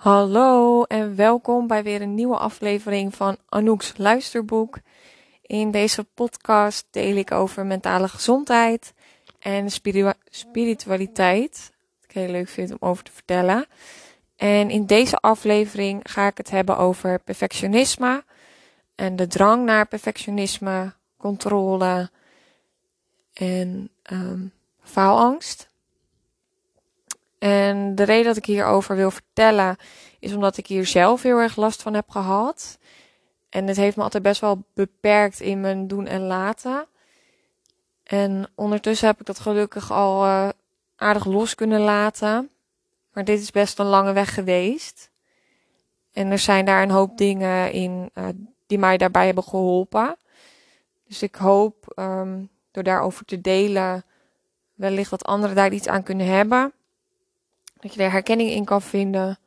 Hallo en welkom bij weer een nieuwe aflevering van Anouk's Luisterboek. In deze podcast deel ik over mentale gezondheid en spiritualiteit. Wat ik heel leuk vind om over te vertellen. En in deze aflevering ga ik het hebben over perfectionisme en de drang naar perfectionisme, controle en um, faalangst. En de reden dat ik hierover wil vertellen is omdat ik hier zelf heel erg last van heb gehad. En het heeft me altijd best wel beperkt in mijn doen en laten. En ondertussen heb ik dat gelukkig al uh, aardig los kunnen laten. Maar dit is best een lange weg geweest. En er zijn daar een hoop dingen in uh, die mij daarbij hebben geholpen. Dus ik hoop um, door daarover te delen, wellicht dat anderen daar iets aan kunnen hebben. Dat je er herkenning in kan vinden.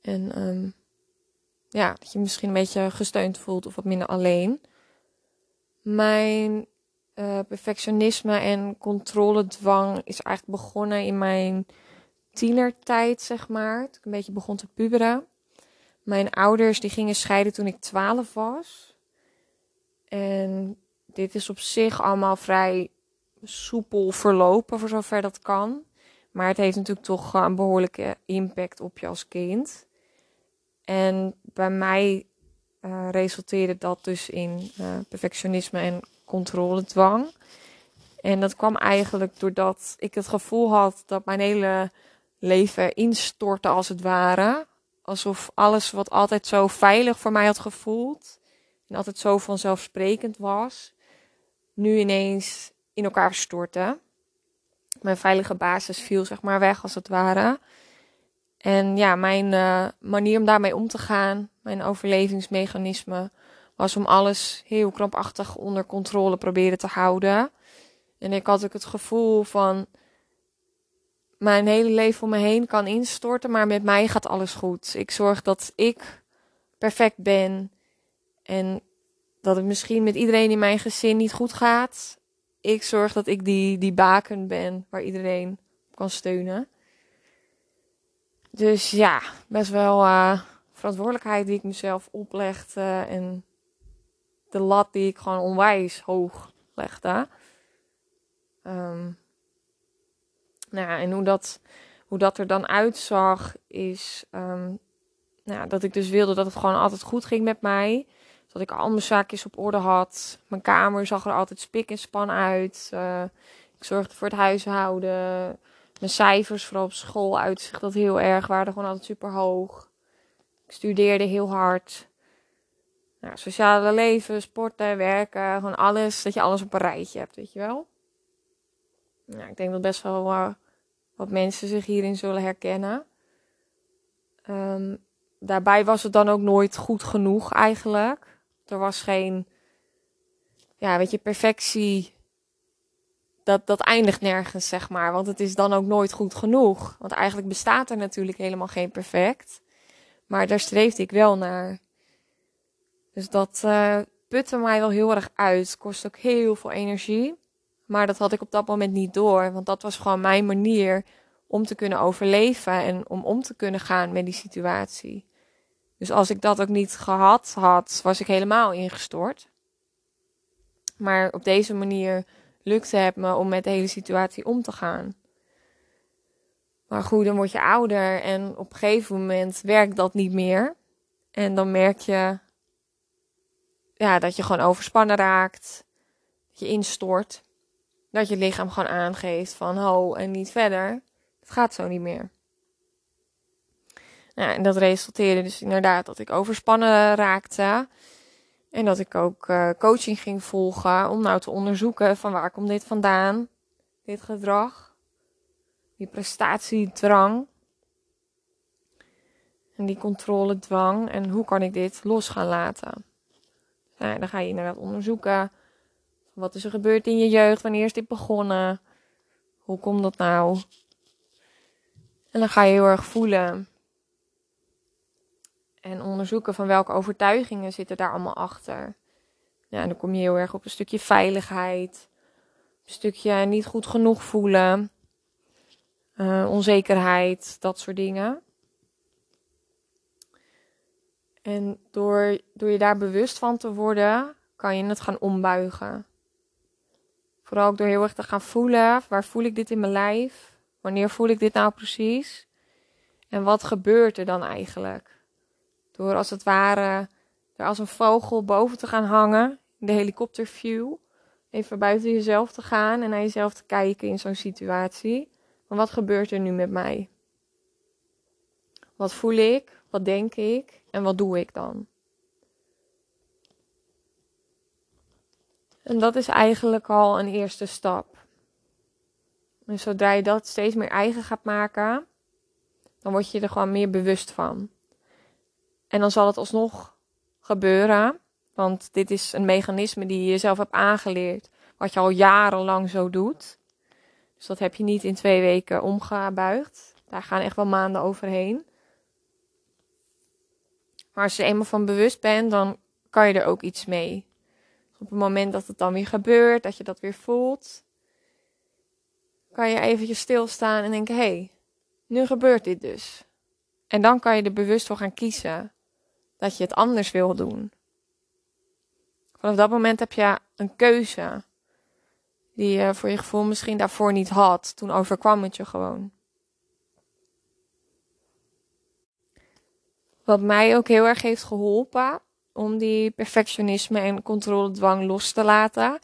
En um, ja, dat je misschien een beetje gesteund voelt of wat minder alleen. Mijn uh, perfectionisme en controledwang is eigenlijk begonnen in mijn tienertijd, zeg maar. Toen ik een beetje begon te puberen. Mijn ouders die gingen scheiden toen ik 12 was. En dit is op zich allemaal vrij soepel verlopen, voor zover dat kan. Maar het heeft natuurlijk toch een behoorlijke impact op je als kind. En bij mij uh, resulteerde dat dus in uh, perfectionisme en controledwang. En dat kwam eigenlijk doordat ik het gevoel had dat mijn hele leven instortte als het ware. Alsof alles wat altijd zo veilig voor mij had gevoeld en altijd zo vanzelfsprekend was, nu ineens in elkaar stortte mijn veilige basis viel zeg maar weg als het ware. En ja, mijn uh, manier om daarmee om te gaan, mijn overlevingsmechanisme, was om alles heel krampachtig onder controle proberen te houden. En ik had ook het gevoel van mijn hele leven om me heen kan instorten, maar met mij gaat alles goed. Ik zorg dat ik perfect ben en dat het misschien met iedereen in mijn gezin niet goed gaat ik zorg dat ik die, die baken ben waar iedereen kan steunen. Dus ja, best wel uh, verantwoordelijkheid die ik mezelf oplegde. En de lat die ik gewoon onwijs hoog legde. Um, nou ja, en hoe dat, hoe dat er dan uitzag, is um, nou, dat ik dus wilde dat het gewoon altijd goed ging met mij. Dat ik al mijn zaakjes op orde had. Mijn kamer zag er altijd spik en span uit. Uh, ik zorgde voor het huishouden. Mijn cijfers, vooral op school, uitzicht dat heel erg. Waren gewoon altijd super hoog. Ik studeerde heel hard. Nou, sociale leven, sporten, werken, gewoon alles. Dat je alles op een rijtje hebt, weet je wel. Nou, ik denk dat best wel uh, wat mensen zich hierin zullen herkennen. Um, daarbij was het dan ook nooit goed genoeg eigenlijk. Er was geen, ja, weet je, perfectie. Dat, dat eindigt nergens, zeg maar. Want het is dan ook nooit goed genoeg. Want eigenlijk bestaat er natuurlijk helemaal geen perfect. Maar daar streefde ik wel naar. Dus dat uh, putte mij wel heel erg uit. Kost ook heel veel energie. Maar dat had ik op dat moment niet door. Want dat was gewoon mijn manier om te kunnen overleven en om om te kunnen gaan met die situatie. Dus als ik dat ook niet gehad had, was ik helemaal ingestort. Maar op deze manier lukte het me om met de hele situatie om te gaan. Maar goed, dan word je ouder en op een gegeven moment werkt dat niet meer. En dan merk je ja, dat je gewoon overspannen raakt, dat je instort, dat je lichaam gewoon aangeeft van ho en niet verder. Het gaat zo niet meer. Nou, en dat resulteerde dus inderdaad dat ik overspannen raakte. En dat ik ook uh, coaching ging volgen om nou te onderzoeken van waar komt dit vandaan, dit gedrag, die prestatiedrang en die controledwang en hoe kan ik dit los gaan laten. Nou, dan ga je inderdaad onderzoeken wat is er gebeurd in je jeugd, wanneer is dit begonnen, hoe komt dat nou? En dan ga je heel erg voelen en onderzoeken van welke overtuigingen zitten daar allemaal achter. Ja, en dan kom je heel erg op een stukje veiligheid, een stukje niet goed genoeg voelen, uh, onzekerheid, dat soort dingen. En door, door je daar bewust van te worden, kan je het gaan ombuigen. Vooral ook door heel erg te gaan voelen. Waar voel ik dit in mijn lijf? Wanneer voel ik dit nou precies? En wat gebeurt er dan eigenlijk? Door als het ware er als een vogel boven te gaan hangen, de helikopterview. Even buiten jezelf te gaan en naar jezelf te kijken in zo'n situatie. Maar wat gebeurt er nu met mij? Wat voel ik? Wat denk ik? En wat doe ik dan? En dat is eigenlijk al een eerste stap. En zodra je dat steeds meer eigen gaat maken, dan word je er gewoon meer bewust van. En dan zal het alsnog gebeuren, want dit is een mechanisme die je jezelf hebt aangeleerd, wat je al jarenlang zo doet. Dus dat heb je niet in twee weken omgebuigd. Daar gaan echt wel maanden overheen. Maar als je er eenmaal van bewust bent, dan kan je er ook iets mee. Op het moment dat het dan weer gebeurt, dat je dat weer voelt, kan je eventjes stilstaan en denken: hé, hey, nu gebeurt dit dus. En dan kan je er bewust voor gaan kiezen dat je het anders wil doen. Vanaf dat moment heb je een keuze die je voor je gevoel misschien daarvoor niet had. Toen overkwam het je gewoon. Wat mij ook heel erg heeft geholpen om die perfectionisme en controledwang los te laten,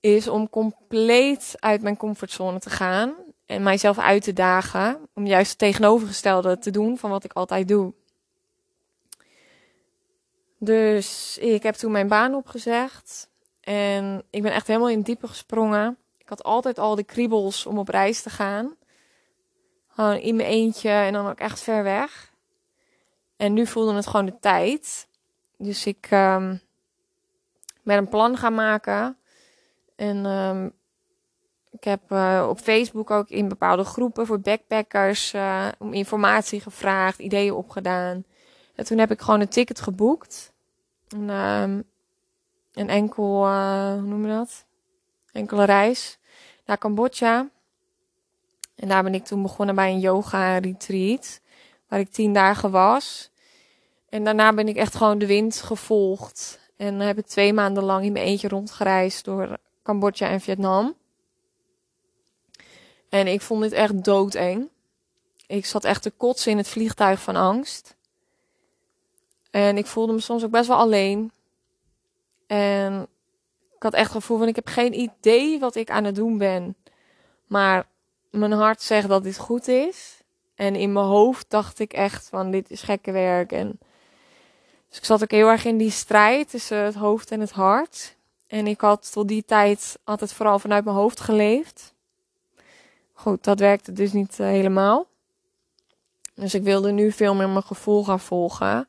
is om compleet uit mijn comfortzone te gaan en mijzelf uit te dagen om juist het tegenovergestelde te doen van wat ik altijd doe. Dus ik heb toen mijn baan opgezegd en ik ben echt helemaal in het diepe gesprongen. Ik had altijd al die kriebels om op reis te gaan. Gewoon in mijn eentje en dan ook echt ver weg. En nu voelde het gewoon de tijd. Dus ik um, ben een plan gaan maken. En um, ik heb uh, op Facebook ook in bepaalde groepen voor backpackers uh, om informatie gevraagd, ideeën opgedaan. En toen heb ik gewoon een ticket geboekt. Een, um, een enkel, uh, hoe noem je dat? Enkele reis naar Cambodja. En daar ben ik toen begonnen bij een yoga retreat. Waar ik tien dagen was. En daarna ben ik echt gewoon de wind gevolgd. En heb ik twee maanden lang in mijn eentje rondgereisd door Cambodja en Vietnam. En ik vond dit echt doodeng. Ik zat echt te kotsen in het vliegtuig van angst. En ik voelde me soms ook best wel alleen. En ik had echt het gevoel van ik heb geen idee wat ik aan het doen ben. Maar mijn hart zegt dat dit goed is. En in mijn hoofd dacht ik echt van dit is gekke werk. En dus ik zat ook heel erg in die strijd tussen het hoofd en het hart. En ik had tot die tijd altijd vooral vanuit mijn hoofd geleefd. Goed, dat werkte dus niet uh, helemaal. Dus ik wilde nu veel meer mijn gevoel gaan volgen.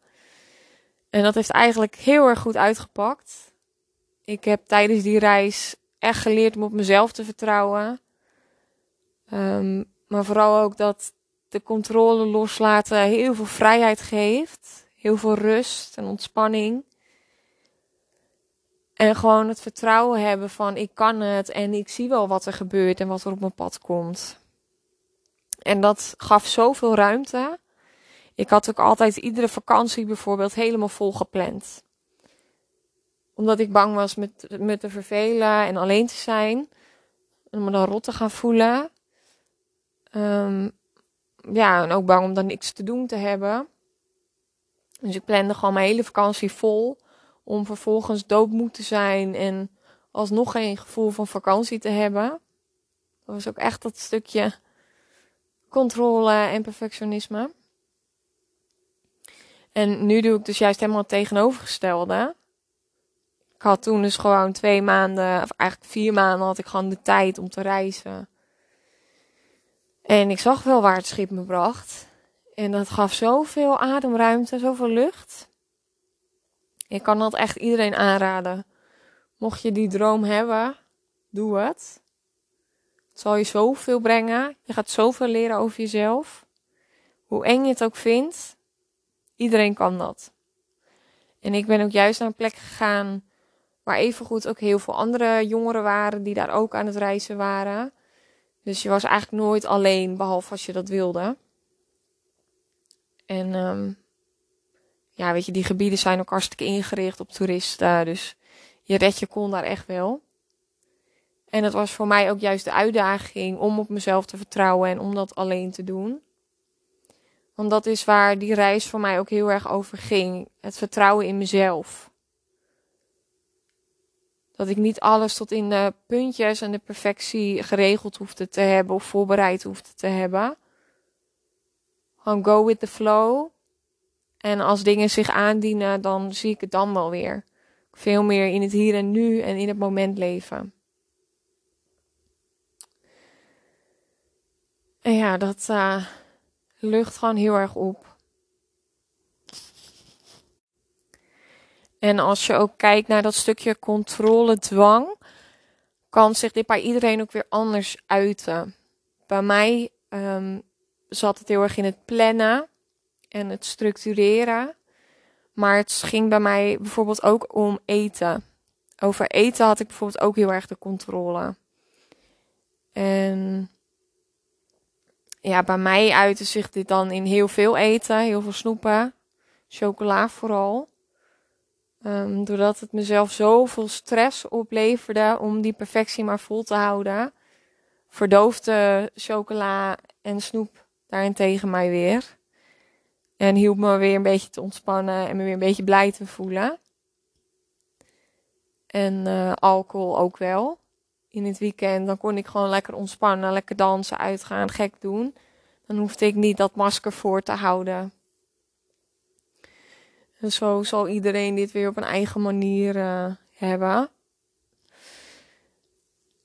En dat heeft eigenlijk heel erg goed uitgepakt. Ik heb tijdens die reis echt geleerd om op mezelf te vertrouwen. Um, maar vooral ook dat de controle loslaten heel veel vrijheid geeft. Heel veel rust en ontspanning. En gewoon het vertrouwen hebben van ik kan het en ik zie wel wat er gebeurt en wat er op mijn pad komt. En dat gaf zoveel ruimte. Ik had ook altijd iedere vakantie bijvoorbeeld helemaal vol gepland. Omdat ik bang was met me te vervelen en alleen te zijn. En me dan rot te gaan voelen. Um, ja, en ook bang om dan niks te doen te hebben. Dus ik plande gewoon mijn hele vakantie vol. Om vervolgens doodmoe te zijn en alsnog geen gevoel van vakantie te hebben. Dat was ook echt dat stukje controle en perfectionisme. En nu doe ik dus juist helemaal het tegenovergestelde. Ik had toen dus gewoon twee maanden, of eigenlijk vier maanden, had ik gewoon de tijd om te reizen. En ik zag wel waar het schip me bracht. En dat gaf zoveel ademruimte, zoveel lucht. Ik kan dat echt iedereen aanraden. Mocht je die droom hebben, doe het. Het zal je zoveel brengen. Je gaat zoveel leren over jezelf. Hoe eng je het ook vindt, iedereen kan dat. En ik ben ook juist naar een plek gegaan waar evengoed ook heel veel andere jongeren waren die daar ook aan het reizen waren. Dus je was eigenlijk nooit alleen, behalve als je dat wilde. En um, ja, weet je, die gebieden zijn ook hartstikke ingericht op toeristen. Dus je redt je kon daar echt wel. En het was voor mij ook juist de uitdaging om op mezelf te vertrouwen en om dat alleen te doen. Want dat is waar die reis voor mij ook heel erg over ging. Het vertrouwen in mezelf. Dat ik niet alles tot in de puntjes en de perfectie geregeld hoefde te hebben of voorbereid hoefde te hebben. Gewoon go with the flow. En als dingen zich aandienen, dan zie ik het dan wel weer. Veel meer in het hier en nu en in het moment leven. En ja, dat uh, lucht gewoon heel erg op. En als je ook kijkt naar dat stukje controle, dwang, kan zich dit bij iedereen ook weer anders uiten. Bij mij um, zat het heel erg in het plannen en het structureren. Maar het ging bij mij bijvoorbeeld ook om eten. Over eten had ik bijvoorbeeld ook heel erg de controle. Ja, bij mij uitte zich dit dan in heel veel eten, heel veel snoepen, chocola vooral. Um, doordat het mezelf zoveel stress opleverde om die perfectie maar vol te houden, verdoofde chocola en snoep daarentegen mij weer. En hielp me weer een beetje te ontspannen en me weer een beetje blij te voelen. En uh, alcohol ook wel. In het weekend dan kon ik gewoon lekker ontspannen, lekker dansen, uitgaan, gek doen. Dan hoefde ik niet dat masker voor te houden. En zo zal iedereen dit weer op een eigen manier uh, hebben.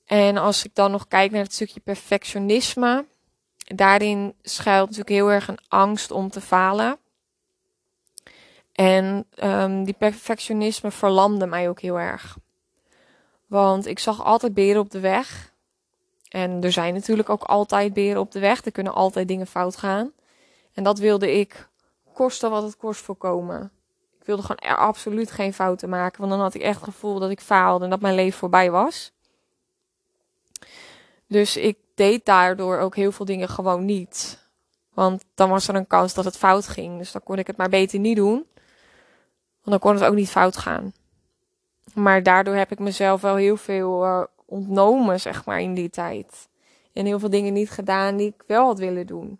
En als ik dan nog kijk naar het stukje perfectionisme daarin schuilt natuurlijk heel erg een angst om te falen. En um, die perfectionisme verlamde mij ook heel erg. Want ik zag altijd beren op de weg. En er zijn natuurlijk ook altijd beren op de weg. Er kunnen altijd dingen fout gaan. En dat wilde ik kosten wat het kost voorkomen. Ik wilde gewoon er absoluut geen fouten maken. Want dan had ik echt het gevoel dat ik faalde en dat mijn leven voorbij was. Dus ik deed daardoor ook heel veel dingen gewoon niet. Want dan was er een kans dat het fout ging. Dus dan kon ik het maar beter niet doen. Want dan kon het ook niet fout gaan. Maar daardoor heb ik mezelf wel heel veel uh, ontnomen, zeg maar, in die tijd. En heel veel dingen niet gedaan die ik wel had willen doen.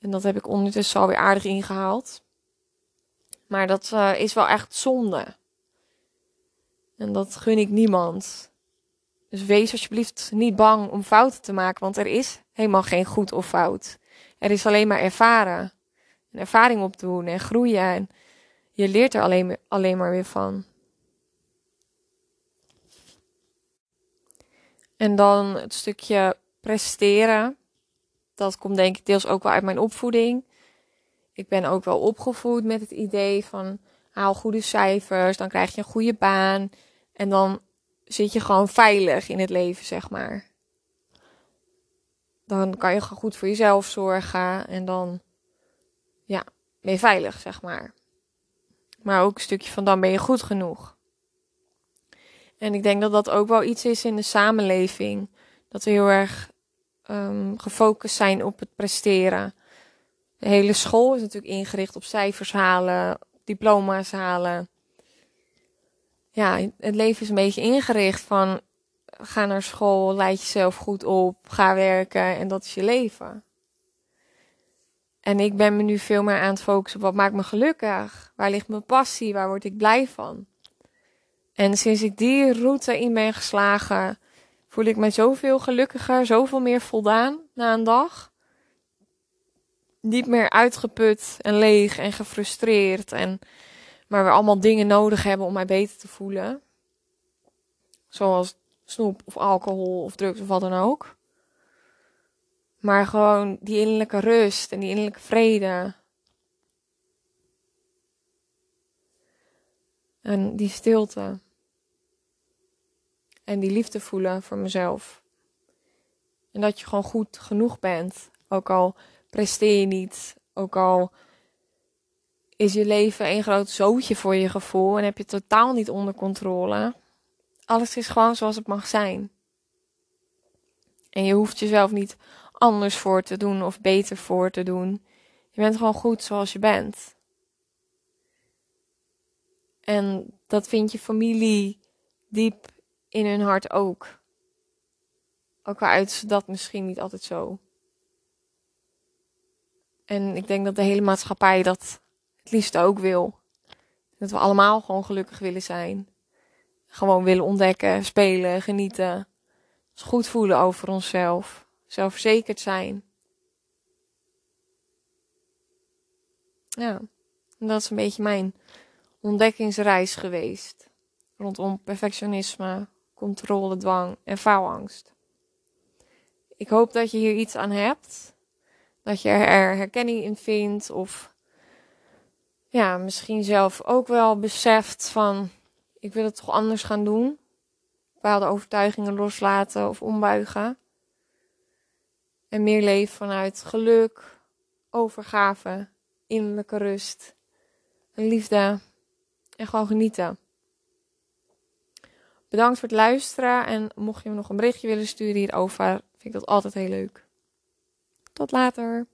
En dat heb ik ondertussen alweer aardig ingehaald. Maar dat uh, is wel echt zonde. En dat gun ik niemand. Dus wees alsjeblieft niet bang om fouten te maken, want er is helemaal geen goed of fout. Er is alleen maar ervaren. En ervaring opdoen en groeien. En je leert er alleen, alleen maar weer van. En dan het stukje presteren. Dat komt denk ik deels ook wel uit mijn opvoeding. Ik ben ook wel opgevoed met het idee van haal goede cijfers, dan krijg je een goede baan. En dan zit je gewoon veilig in het leven, zeg maar. Dan kan je gewoon goed voor jezelf zorgen en dan ja, ben je veilig, zeg maar. Maar ook een stukje van dan ben je goed genoeg. En ik denk dat dat ook wel iets is in de samenleving. Dat we heel erg um, gefocust zijn op het presteren. De hele school is natuurlijk ingericht op cijfers halen, diploma's halen ja, het leven is een beetje ingericht van ga naar school, leid jezelf goed op, ga werken en dat is je leven. En ik ben me nu veel meer aan het focussen op wat maakt me gelukkig? Waar ligt mijn passie? Waar word ik blij van? En sinds ik die route in ben geslagen, voel ik me zoveel gelukkiger, zoveel meer voldaan na een dag. Niet meer uitgeput en leeg en gefrustreerd en maar we allemaal dingen nodig hebben om mij beter te voelen. Zoals snoep of alcohol of drugs of wat dan ook. Maar gewoon die innerlijke rust en die innerlijke vrede. En die stilte. En die liefde voelen voor mezelf. En dat je gewoon goed genoeg bent. Ook al presteer je niet. Ook al is je leven een groot zootje voor je gevoel en heb je totaal niet onder controle. Alles is gewoon zoals het mag zijn. En je hoeft jezelf niet anders voor te doen of beter voor te doen. Je bent gewoon goed zoals je bent. En dat vind je familie diep in hun hart ook. Ook al uit dat misschien niet altijd zo. En ik denk dat de hele maatschappij dat het liefst ook wil. Dat we allemaal gewoon gelukkig willen zijn. Gewoon willen ontdekken, spelen, genieten. Ons goed voelen over onszelf. Zelfverzekerd zijn. Ja, dat is een beetje mijn ontdekkingsreis geweest. Rondom perfectionisme, controle, dwang en faalangst. Ik hoop dat je hier iets aan hebt. Dat je er herkenning in vindt of ja, misschien zelf ook wel beseft van ik wil het toch anders gaan doen. Bepaalde overtuigingen loslaten of ombuigen. En meer leven vanuit geluk, overgave, innerlijke rust, liefde en gewoon genieten. Bedankt voor het luisteren en mocht je me nog een berichtje willen sturen hierover, vind ik dat altijd heel leuk. Tot later.